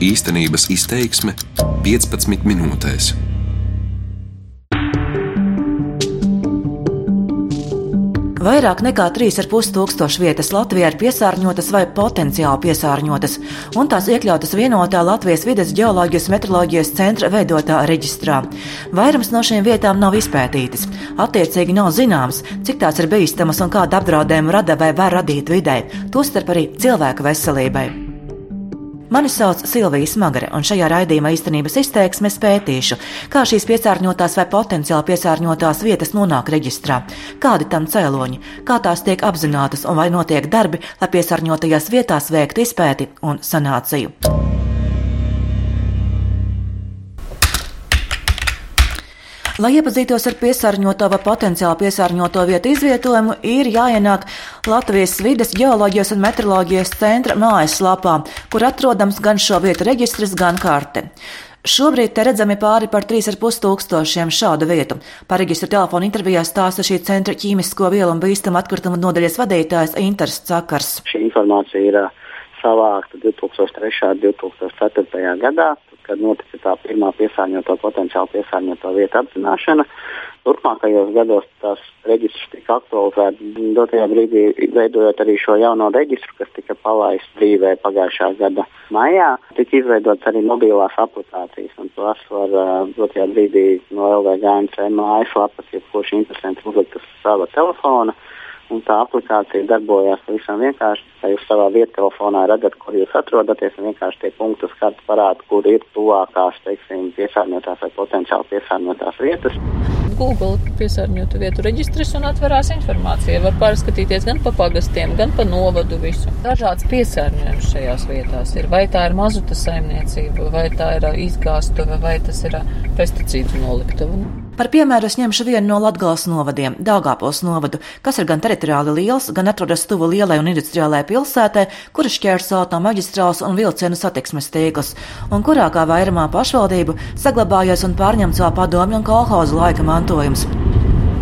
Īstenības izteiksme 15 minūtēs. Vairāk nekā 3,5 tūkstoši vietas Latvijā ir piesārņotas vai potenciāli piesārņotas, un tās iekļautas vienotā Latvijas vides geoloģijas meteoroloģijas centra veidotā reģistrā. Vairums no šīm vietām nav izpētītas. Attiecīgi nav zināms, cik tās ir bīstamas un kādu apdraudējumu rada vai var radīt vidē, tostarp arī cilvēka veselībai. Mani sauc Silvija Smagare, un šajā raidījumā īstenības izteiksmēs pētīšu, kā šīs piesārņotās vai potenciāli piesārņotās vietas nonāk reģistrā, kādi tam cēloņi, kā tās tiek apzinātas un vai notiek darbi, lai piesārņotajās vietās veiktu izpēti un sanāciju. Lai iepazītos ar piesārņoto vai potenciāli piesārņoto vietu izvietojumu, ir jāienāk Latvijas vides geoloģijas un meteoroloģijas centra mājaslapā, kur atrodams gan šo vietu reģistrs, gan karte. Šobrīd te redzami pāri par 3,5 tūkstošiem šādu vietu. Par reģistru telefonu intervijā stāsta šī centra ķīmisko vielu un bīstamu atkritumu nodaļas vadītājs Inters Cakars. Šī informācija ir savākta 2003. un 2004. gadā kad notika tā pirmā piesārņoto, potenciāli piesārņoto vietu apzināšana. Turpmākajos gados tās reģistrs tika aktualizēts. Dotajā brīdī veidojot arī šo jauno reģistru, kas tika palaists brīvē pagājušā gada maijā, tika izveidotas arī mobilās aplikācijas. Tās var dotajā brīdī no LVGNC mājaslapas, jebkurš interesants uzlikt uz sava telefona un tā aplikācija darbojās pavisam vienkārši. Ja jūs savā viettelefonā redzat, kur jūs atrodaties, un vienkārši tie punktu skats parāda, kur ir tuvākās, teiksim, piesārņotās vai potenciāli piesārņotās vietas. Google piesārņotu vietu reģistrs un atverās informācija. Var pārskatīties gan pa pagastiem, gan pa novadu visu. Dažāds piesārņojums šajās vietās ir. Vai tā ir mazuta saimniecība, vai tā ir izgāstuve, vai tas ir pesticīdu noliktava. Par piemēru es ņemšu vienu no Latgales novadiem - Dāngāpils novadu, kas ir gan teritoriāli liels, gan atrodas tuvu lielai un industriālai pilsētai, kura šķērso automaģistrāls un vilcienu satiksmes tīklus, un kurā kā vairumā pašvaldību saglabājies un pārņemts vēl padomju un kolhozu laika mantojums.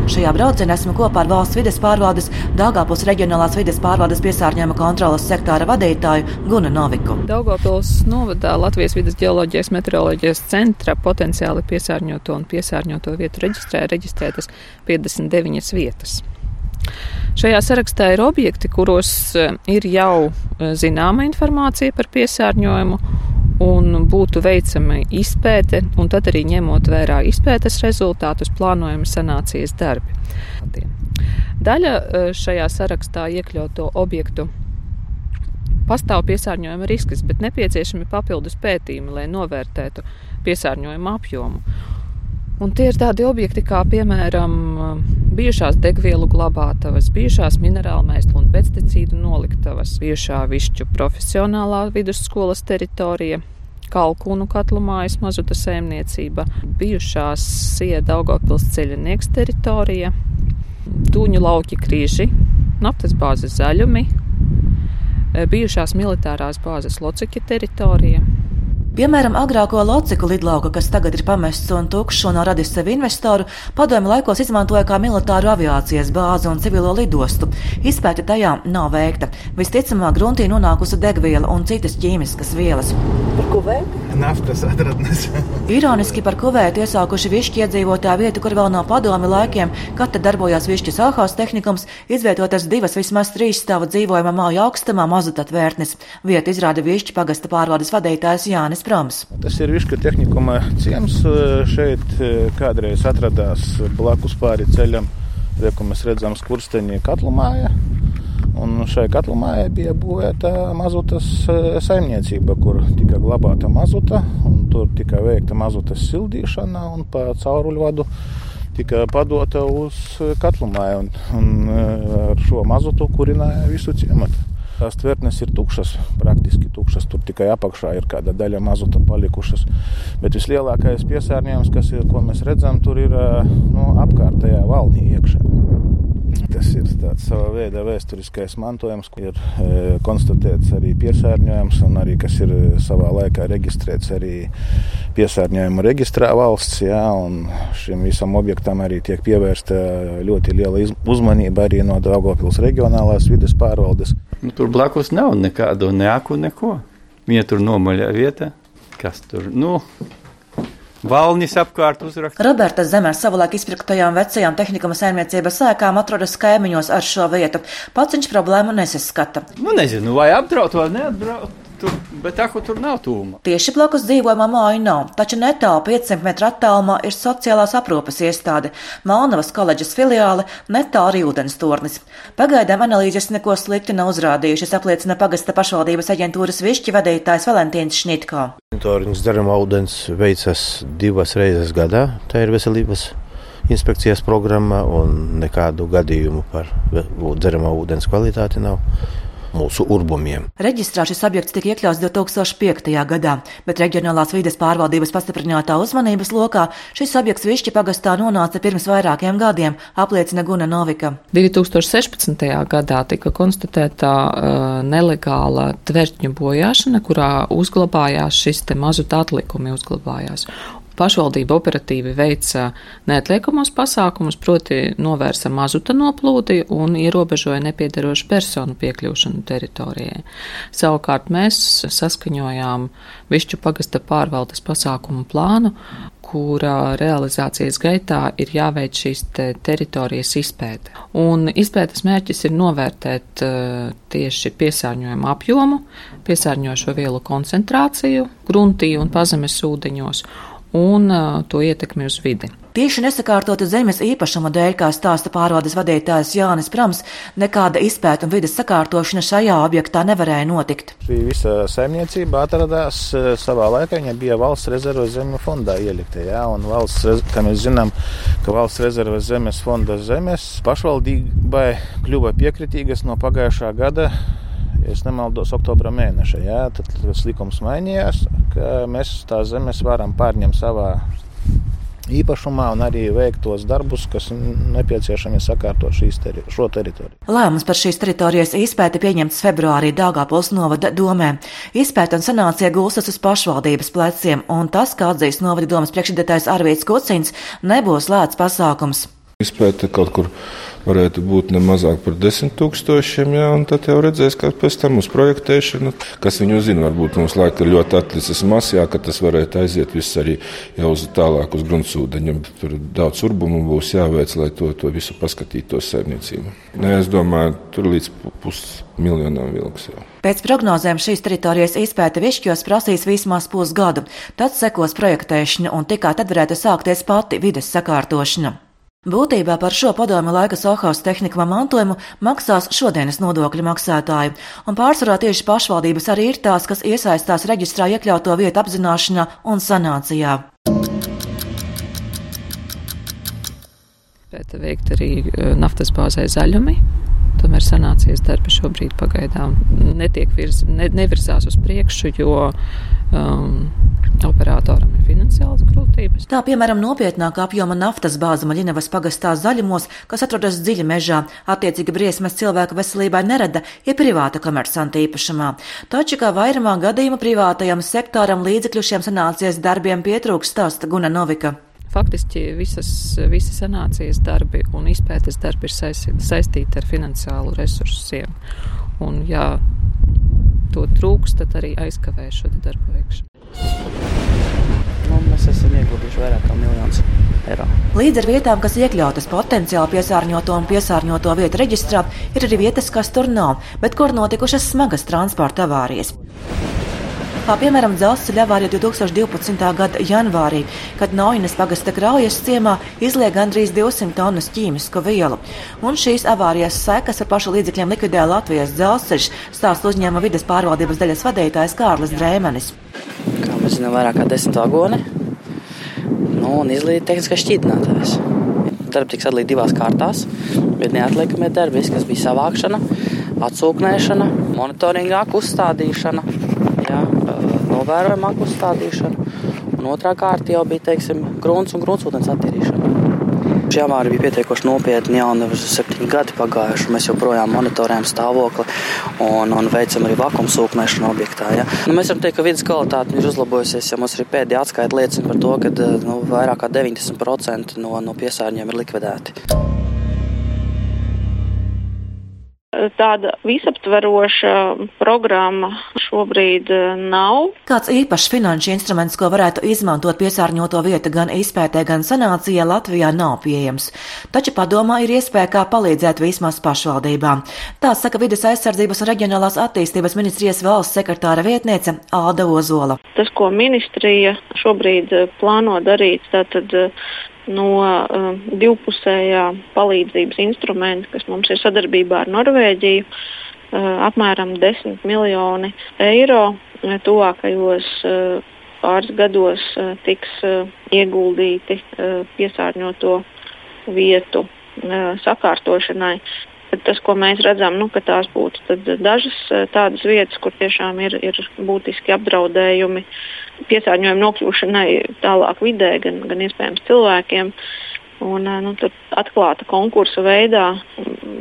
Šajā braucienā esmu kopā ar valsts vides pārvaldes Dāngāpils reģionālās vides pārvaldes piesārņojuma kontrolas sektora vadītāju Gunu Noviku. Daugopils novadā Latvijas vides geoloģijas meteoroloģijas centra potenciāli piesārņoto un piesārņoto vietu reģistrē reģistrētas 59 vietas. Šajā sarakstā ir objekti, kuros eh, ir jau eh, zināma informācija par piesārņojumu, būtu veicama izpēte, un tad arī ņemot vērā izpētes rezultātus, plānojama sanācijas darbi. Daļa e, šajā sarakstā iekļauto objektu pastāv piesārņojuma risks, bet nepieciešami papildus pētījumi, lai novērtētu piesārņojuma apjomu. Un tie ir tādi objekti kā, piemēram, bijušās degvielu glabātavas, bijušās minerālu mēslu un pēctecīdu noliktavas, bijušā višķu profesionālā vidusskolas teritorija, kalkunu katlu mājas mazuta saimniecība, bijušās Sija Daugavpils ceļinieks teritorija, Tūņu lauki krīži, naftas bāzes zaļumi, bijušās militārās bāzes locekļa teritorija, Piemēram, agrāko lociku lidlauku, kas tagad ir pamests un tukšs un radis sev investoru, padomju laikos izmantoja kā militāru aviācijas bāzi un civilo lidostu. Izpēta tajā nav veikta. Visticamāk, gruntī nonākusi degviela un citas ķīmiskas vielas. Par kuveiti? Naftas atradnes. Ironiski par kuveiti iesākuši višķi iedzīvotā vieta, kur vēl no padomju laikiem, kad te darbojās višķis āhās tehnikums, izvietotas divas vismaz trīs stāvu dzīvojama māja augstumā mazutatvērsnes. Vieta izrāda višķi pagasta pārvaldes vadītājs Jānis Prams. Tas ir Viška tehnikuma ciems. Šeit kādreiz atradās blakus pāri ceļam, re, ko mēs redzam skursteņi katlu māja. Un šai katlu mājai bija būvēta mazutas saimniecība, kur tika glabāta mazuta, un tur tika veikta mazutas sildīšana un pa cauruļvadu tika padota uz katlu māju. Un, un ar šo mazutu kurināja visu ciematu. Tās tvertnes ir tukšas, praktiski tukšas. Tur tikai apakšā ir kāda daļa mazuta palikušas. Bet vislielākais piesārņojums, kas ir, ko mēs redzam, tur ir nu, apkārtējā valnī iekšā. Tas ir tāds sava veida vēsturiskais mantojums, kur ir e, konstatēts arī piesārņojums, un arī kas ir savā laikā reģistrēts arī piesārņojuma reģistrā valsts. Jā, šim visam objektam arī tiek pievērsta ļoti liela uzmanība arī no Daugopils reģionālās vides pārvaldes. Nu, tur blakus nav nekādu neaku, neko. Viņa tur nomaļā vietā. kas tur, nu, Valnis apkārt uzraksta. Roberta Zemē savulaik izpirktajām vecajām tehnikuma saimniecības sēkām atrodas kaimiņos ar šo vietu. Pats viņš problēmu nesaskata. Nu, nezinu, vai apdraud vai neapdraud. Tur, bet tā, tur nav tūma. Tieši blakus dzīvojamā māja nav, taču netālu 500 metru attālumā ir sociālās aprūpes iestāde, Mānavas koledžas filiāle, netālu arī ūdens tornis. Pagaidām analīzes neko slikti nav uzrādījušas, apliecina pagasta pašvaldības aģentūras višķi vadītājs Valentīns Šnitkā. Monitorings dzeramā ūdens veicas divas reizes gadā. Tā ir veselības inspekcijas programma un nekādu gadījumu par dzeramā ūdens kvalitāti nav mūsu urbumiem. Reģistrā šis objekts tika iekļauts 2005. gadā, bet reģionālās vides pārvaldības pastiprinātā uzmanības lokā šis objekts Višķi pagastā nonāca pirms vairākiem gadiem, apliecina Guna Novika. 2016. gadā tika konstatēta uh, nelegāla tvertņu bojāšana, kurā uzglabājās šis te mazuta atlikumi uzglabājās pašvaldība operatīvi veica neatliekamos pasākumus, proti novērsa mazuta noplūdi un ierobežoja nepiedarošu personu piekļūšanu teritorijai. Savukārt mēs saskaņojām Višķu pagasta pārvaldes pasākumu plānu, kura realizācijas gaitā ir jāveic šīs te teritorijas izpēte. Un izpētes mērķis ir novērtēt uh, tieši piesārņojumu apjomu, piesārņojošo vielu koncentrāciju gruntī un pazemes ūdeņos un to ietekmi uz vidi. Tieši nesakārtota zemes īpašuma dēļ, kā stāsta pārvaldes vadītājs Jānis Prams, nekāda izpēta un vidas sakārtošana šajā objektā nevarēja notikt. Šī visa saimniecība atradās savā laikā, viņa bija valsts rezerves zemju fondā ielikta. Ja? Un valsts, kā mēs zinām, ka valsts rezerves zemes fonda zemes pašvaldībai kļuva piekritīgas no pagājušā gada ja nemaldos, oktobra mēneša. Jā, tad tas likums mainījās, ka mēs tās zemes varam pārņemt savā īpašumā un arī veikt tos darbus, kas nepieciešami sakārtot teri šo teritoriju. Lēmums par šīs teritorijas izpēti pieņemts februārī Dāngāpils novada domē. Izpēta un sanācija gulstas uz pašvaldības pleciem, un tas, kā atzīst novada domas priekšredētājs Arvīts Kucins, nebūs lēts pasākums. Izpēta kaut kur varētu būt ne mazāk par desmit tūkstošiem, jā, tad jau redzēs, ka pēc tam uz projektēšanu, kas viņu zina, varbūt mums laika ļoti atlicis maz, jā, ka tas varētu aiziet viss arī jau uz tālāk uz gruntsūdeņiem. Tur daudz urbumu būs jāveic, lai to, to visu paskatītos saimniecību. Nē, es domāju, tur līdz pusmiljonam vilks jau. Pēc prognozēm šīs teritorijas izpēta Višķos prasīs vismaz pusgadu, tad sekos projektēšana un tikai tad varētu sākties pati vides sakārtošana. Būtībā par šo padomu laika Sohaus tehniku mantojumu maksās šodienas nodokļu maksātāji, un pārsvarā tieši pašvaldības arī ir tās, kas iesaistās reģistrā iekļauto vietu apzināšanā un sanācijā. Pēc veikt arī e, naftas bāzē zaļumi. Tomēr sanācijas darbi šobrīd pagaidām netiek virz, ne, nevirzās uz priekšu, jo um, Operatoram ir finansiālas grūtības. Tā, piemēram, nopietnāka apjoma naftas bāze Maļinavas pagastā zaļumos, kas atrodas dziļi mežā, attiecīgi briesmas cilvēku veselībai nerada, ir privāta komersanta īpašumā. Taču, kā vairumā gadījumu privātajam sektoram līdzekļu šiem sanācijas darbiem pietrūks, stāsta Guna Novika. Faktiski visas, visi sanācijas darbi un izpētes darbi ir saistīti ar finansiālu resursiem. Un, ja to trūks, tad arī aizkavē šo darbu veikšanu. Nu, mēs esam ieguldījuši vairāk kā miljonus eiro. Līdz ar vietām, kas iekļautas potenciāli piesārņoto un piesārņoto vietu reģistrā, ir arī vietas, kas tur nav, bet kur notikušas smagas transporta avārijas. Kā piemēram dzelzceļa avārija 2012. gada janvārī, kad Naujinas pagasta kraujas ciemā izliek gandrīz 200 tonnas ķīmisku vielu. Un šīs avārijas sekas ar pašu līdzekļiem likvidē Latvijas dzelzceļš, stāsta uzņēma vides pārvaldības daļas vadītājs Kārlis Drēmenis. Kā mēs zinām, vairāk kā desmit vagoni nu, un izlīdz tehniskais šķīdinātājs. Darbi tiks sadalīti divās kārtās, bet neatliekamie darbi, kas bija savākšana, atsūknēšana, monitoringā, uzstādīšana novērojama uzstādīšana, un otrā kārta jau bija teiksim, grunts un gruntsūdens attīrīšana. Šī avārija bija pietiekoši nopietna, jau nevis septiņi gadi pagājuši. Mēs joprojām monitorējam stāvokli un, un veicam arī vakumu sūknēšanu objektā. Ja. Nu, mēs varam teikt, ka vidas kvalitāte ir uzlabojusies, ja mums arī pēdējā atskaita liecina par to, ka nu, vairāk kā 90% no, no piesārņojumiem ir likvidēti. Tāda visaptveroša programma šobrīd nav. Kāds īpašs finanšu instruments, ko varētu izmantot piesārņoto vietu gan izpētē, gan sanācijā, Latvijā nav pieejams. Taču padomā ir iespēja, kā palīdzēt vismaz pašvaldībām. Tā saka vides aizsardzības un reģionālās attīstības ministrijas valsts sekretāra vietniece Āda Ozola. Tas, ko ministrija šobrīd plāno darīt, tātad no uh, divpusējā palīdzības instrumenta, kas mums ir sadarbībā ar Norvēģiju, uh, apmēram 10 miljoni eiro tuvākajos uh, pāris gados uh, tiks uh, ieguldīti uh, piesārņoto vietu uh, sakārtošanai. Bet tas, ko mēs redzam, nu, ka tās būtu dažas tādas vietas, kur tiešām ir, ir būtiski apdraudējumi piesārņojuma nokļūšanai tālāk vidē, gan, gan iespējams cilvēkiem. Un, nu, tur atklāta konkursa veidā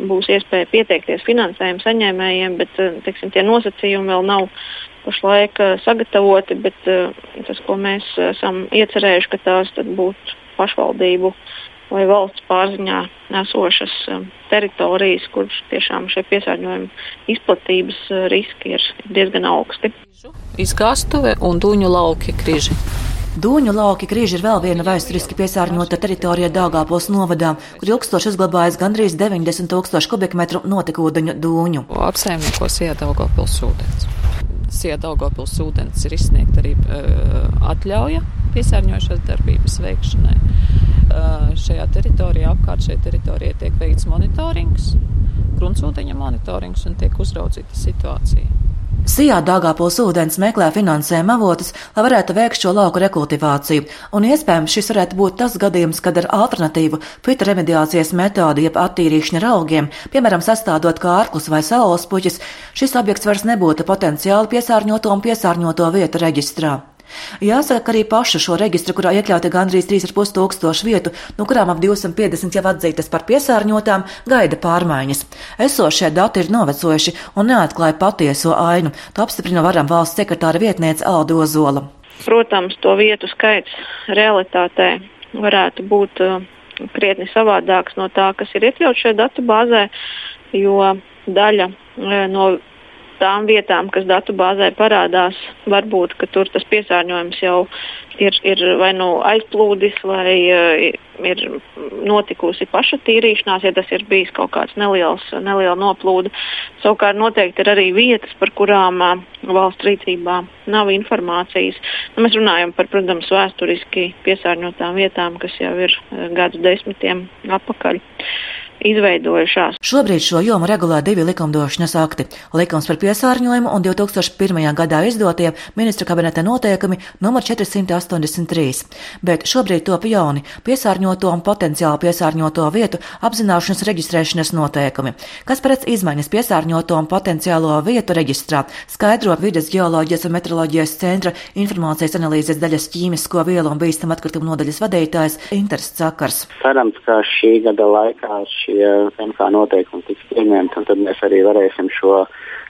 būs iespēja pieteikties finansējuma saņēmējiem, bet teiksim, tie nosacījumi vēl nav pašlaik sagatavoti. Bet, tas, ko mēs esam iecerējuši, ka tās būtu pašvaldību vai valsts pārziņā esošas teritorijas, kur tiešām šie piesārņojuma izplatības riski ir diezgan augsti. Izgāstuve un dūņu lauki križi. Dūņu lauki krīži ir vēl viena vēsturiski piesārņota teritorija Dāngāpils novadā, kur ilgstoši uzglabājas gandrīz 90 tūkstoši kubikmetru notekūdeņu dūņu. Apsaimniekos Iedaugopils ūdens. Iedaugopils ūdens ir izsniegta arī uh, atļauja piesārņojošās darbības veikšanai. Uh, šajā teritorijā, apkārt šai teritorijai tiek veikts monitorings, gruntsūdeņa monitorings un tiek uzraudzīta situācija. Sijā Dāngāpils ūdens meklē finansējuma avotus, lai varētu veikt šo lauku rekultivāciju, un iespējams šis varētu būt tas gadījums, kad ar alternatīvu fitoremediācijas metodi, jeb attīrīšana ar augiem, piemēram, sastādot kārklus vai saules puķis, šis objekts vairs nebūtu potenciāli piesārņoto un piesārņoto vietu reģistrā. Jāsaka, ka arī pašu šo reģistru, kurā iekļauti gandrīz 3,5 tūkstoši vietu, no kurām ap 250 jau atzītas par piesārņotām, gaida pārmaiņas. Esošie dati ir novecojuši un neatklāja patieso ainu. To apstiprina varam valsts sekretāra vietniece Aldo Ozola. Protams, to vietu skaits realitātē varētu būt uh, krietni savādāks no tā, kas ir iekļauts šajā datu bāzē, jo daļa uh, no tām vietām, kas datubāzē parādās, varbūt tur tas piesārņojums jau ir, ir vai nu aizplūdis, vai uh, ir notikusi paša tīrīšanās, ja tas ir bijis kaut kāds neliels, neliela noplūde. Savukārt noteikti ir arī vietas, par kurām uh, valsts rīcībā nav informācijas. Nu, mēs runājam par, protams, vēsturiski piesārņotām vietām, kas jau ir uh, gadu desmitiem atpakaļ. Uh, izveidojušās. Šobrīd šo jomu regulē divi likumdošanas akti - likums par piesārņojumu un 2001. gadā izdotie ministra kabineta noteikumi nr. 483, bet šobrīd top jauni piesārņoto un potenciāli piesārņoto vietu apzināšanas reģistrēšanas noteikumi, kas paredz izmaiņas piesārņoto un potenciālo vietu reģistrā, skaidro vides geoloģijas un metroloģijas centra informācijas analīzes daļas ķīmisko vielu un bīstamu atkritumu nodaļas vadītājs Inters Cakars. Cerams, ka šī gada laikā šie MK noteikumi tiks pieņemti, un tad mēs arī varēsim šo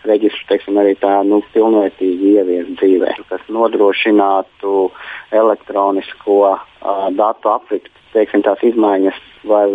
reģistru teiksim, arī tā nu, pilnvērtīgi ieviest dzīvē, kas nodrošinātu elektronisko uh, datu aprikt. Teiksim, tās izmaiņas var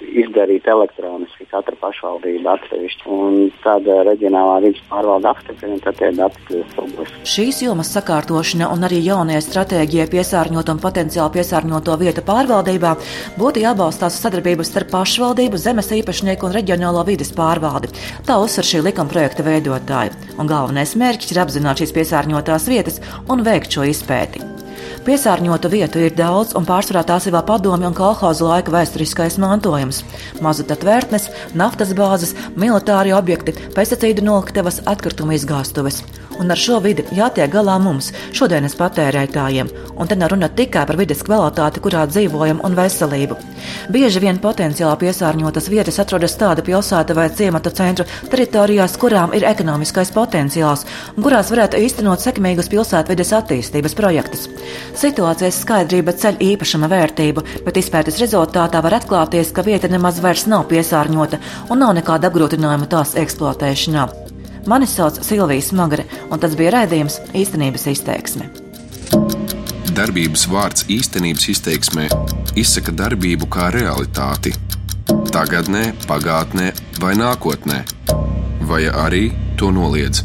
izdarīt elektroniski katra pašvaldība atsevišķi. Un tad reģionālā vidas pārvalde apstiprina, tad tie dati kļūst publiski. Šīs jomas sakārtošana un arī jaunajai stratēģijai piesārņot un potenciāli piesārņoto vietu pārvaldībā būtu jābalstās sadarbības starp pašvaldību, zemes īpašnieku un reģionālo vidas pārvaldi. Tā uzsver šī likuma projekta veidotāji. Un galvenais mērķis ir apzināt šīs piesārņotās vietas un veikt šo izpēti. Piesārņotu vietu ir daudz, un pārsvarā tās ir vēl padomju un kolhozu laika vēsturiskais mantojums - mazuta tvērtnes, naftas bāzes, militāri objekti, pesticīdu noliktavas, atkrituma izgāstuves un ar šo vidi jātiek galā mums, šodienas patērētājiem. Un te nav runa tikai par vides kvalitāti, kurā dzīvojam, un veselību. Bieži vien potenciāli piesārņotas vietas atrodas tāda pilsēta vai ciemata centra teritorijās, kurām ir ekonomiskais potenciāls un kurās varētu īstenot sekmīgus pilsētvides attīstības projektus. Situācijas skaidrība ceļ īpašuma vērtību, bet izpētes rezultātā var atklāties, ka vieta nemaz vairs nav piesārņota un nav nekāda apgrūtinājuma tās eksploatēšanā. Mani sauc Silvija Smagare, un tas bija raidījums īstenības izteiksme. Darbības vārds īstenības izteiksmē izsaka darbību kā realitāti. Tagatnē, pagātnē vai nākotnē vai arī to noliedz.